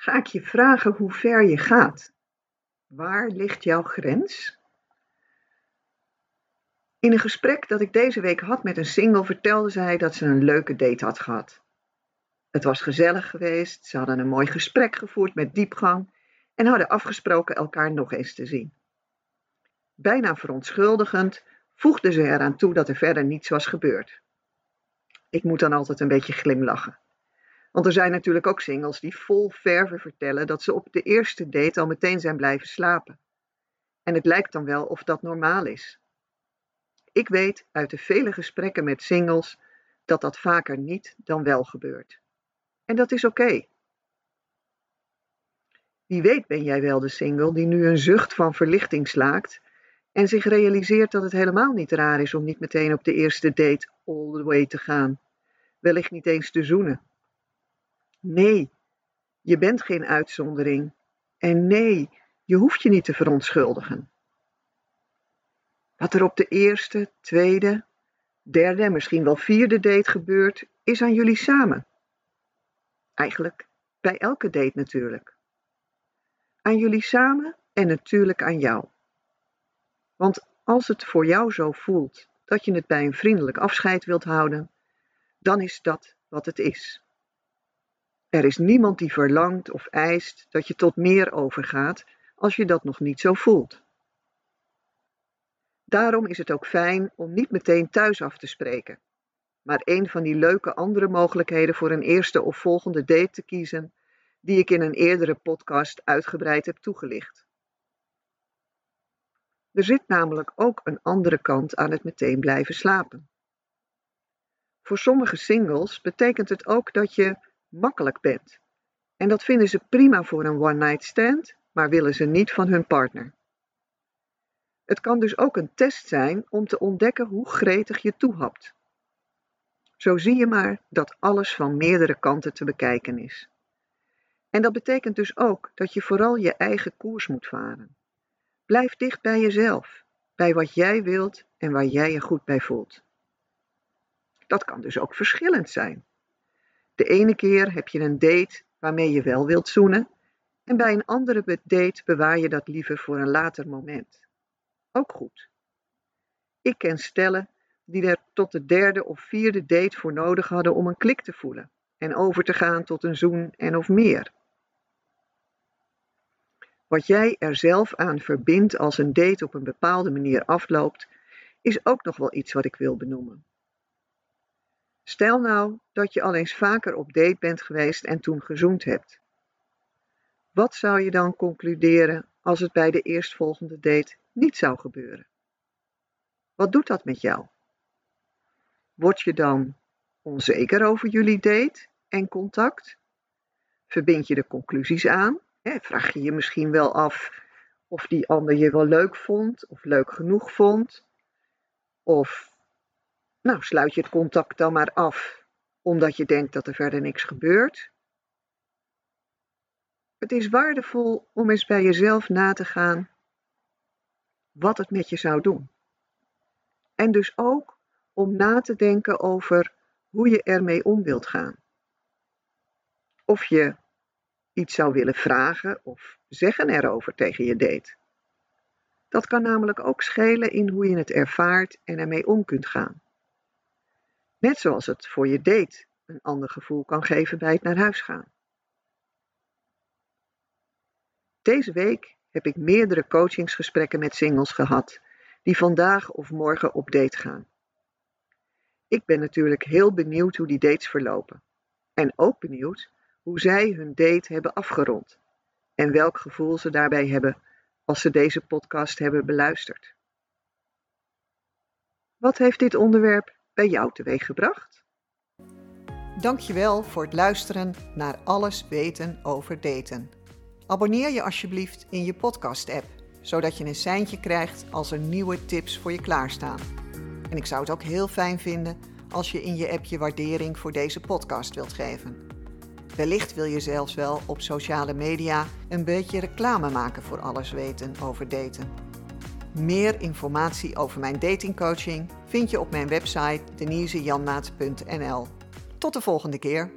ga ik je vragen hoe ver je gaat. Waar ligt jouw grens? In een gesprek dat ik deze week had met een single vertelde zij dat ze een leuke date had gehad. Het was gezellig geweest, ze hadden een mooi gesprek gevoerd met diepgang en hadden afgesproken elkaar nog eens te zien. Bijna verontschuldigend voegde ze eraan toe dat er verder niets was gebeurd. Ik moet dan altijd een beetje glimlachen. Want er zijn natuurlijk ook singles die vol verve vertellen dat ze op de eerste date al meteen zijn blijven slapen. En het lijkt dan wel of dat normaal is. Ik weet uit de vele gesprekken met singles dat dat vaker niet dan wel gebeurt. En dat is oké. Wie weet ben jij wel de single die nu een zucht van verlichting slaakt en zich realiseert dat het helemaal niet raar is om niet meteen op de eerste date all the way te gaan. Wellicht niet eens te zoenen. Nee, je bent geen uitzondering. En nee, je hoeft je niet te verontschuldigen. Wat er op de eerste, tweede, derde en misschien wel vierde date gebeurt, is aan jullie samen. Eigenlijk bij elke date natuurlijk. Aan jullie samen en natuurlijk aan jou. Want als het voor jou zo voelt dat je het bij een vriendelijk afscheid wilt houden, dan is dat wat het is. Er is niemand die verlangt of eist dat je tot meer overgaat als je dat nog niet zo voelt. Daarom is het ook fijn om niet meteen thuis af te spreken, maar een van die leuke andere mogelijkheden voor een eerste of volgende date te kiezen, die ik in een eerdere podcast uitgebreid heb toegelicht. Er zit namelijk ook een andere kant aan het meteen blijven slapen. Voor sommige singles betekent het ook dat je makkelijk bent. En dat vinden ze prima voor een one-night stand, maar willen ze niet van hun partner. Het kan dus ook een test zijn om te ontdekken hoe gretig je toehapt. Zo zie je maar dat alles van meerdere kanten te bekijken is. En dat betekent dus ook dat je vooral je eigen koers moet varen. Blijf dicht bij jezelf, bij wat jij wilt en waar jij je goed bij voelt. Dat kan dus ook verschillend zijn. De ene keer heb je een date waarmee je wel wilt zoenen, en bij een andere date bewaar je dat liever voor een later moment. Ook goed. Ik ken stellen die er tot de derde of vierde date voor nodig hadden om een klik te voelen en over te gaan tot een zoen en of meer. Wat jij er zelf aan verbindt als een date op een bepaalde manier afloopt, is ook nog wel iets wat ik wil benoemen. Stel nou dat je al eens vaker op date bent geweest en toen gezoend hebt. Wat zou je dan concluderen als het bij de eerstvolgende date niet zou gebeuren? Wat doet dat met jou? Word je dan onzeker over jullie date en contact? Verbind je de conclusies aan? Vraag je je misschien wel af of die ander je wel leuk vond of leuk genoeg vond? Of nou, sluit je het contact dan maar af omdat je denkt dat er verder niks gebeurt. Het is waardevol om eens bij jezelf na te gaan wat het met je zou doen. En dus ook om na te denken over hoe je ermee om wilt gaan. Of je iets zou willen vragen of zeggen erover tegen je date. Dat kan namelijk ook schelen in hoe je het ervaart en ermee om kunt gaan. Net zoals het voor je date een ander gevoel kan geven bij het naar huis gaan. Deze week heb ik meerdere coachingsgesprekken met singles gehad die vandaag of morgen op date gaan. Ik ben natuurlijk heel benieuwd hoe die dates verlopen. En ook benieuwd hoe zij hun date hebben afgerond en welk gevoel ze daarbij hebben als ze deze podcast hebben beluisterd. Wat heeft dit onderwerp bij jou teweeggebracht? Dankjewel voor het luisteren naar Alles weten over daten. Abonneer je alsjeblieft in je podcast-app, zodat je een seintje krijgt als er nieuwe tips voor je klaarstaan. En ik zou het ook heel fijn vinden als je in je app je waardering voor deze podcast wilt geven. Wellicht wil je zelfs wel op sociale media een beetje reclame maken voor alles weten over daten. Meer informatie over mijn datingcoaching vind je op mijn website denisejanmaat.nl. Tot de volgende keer.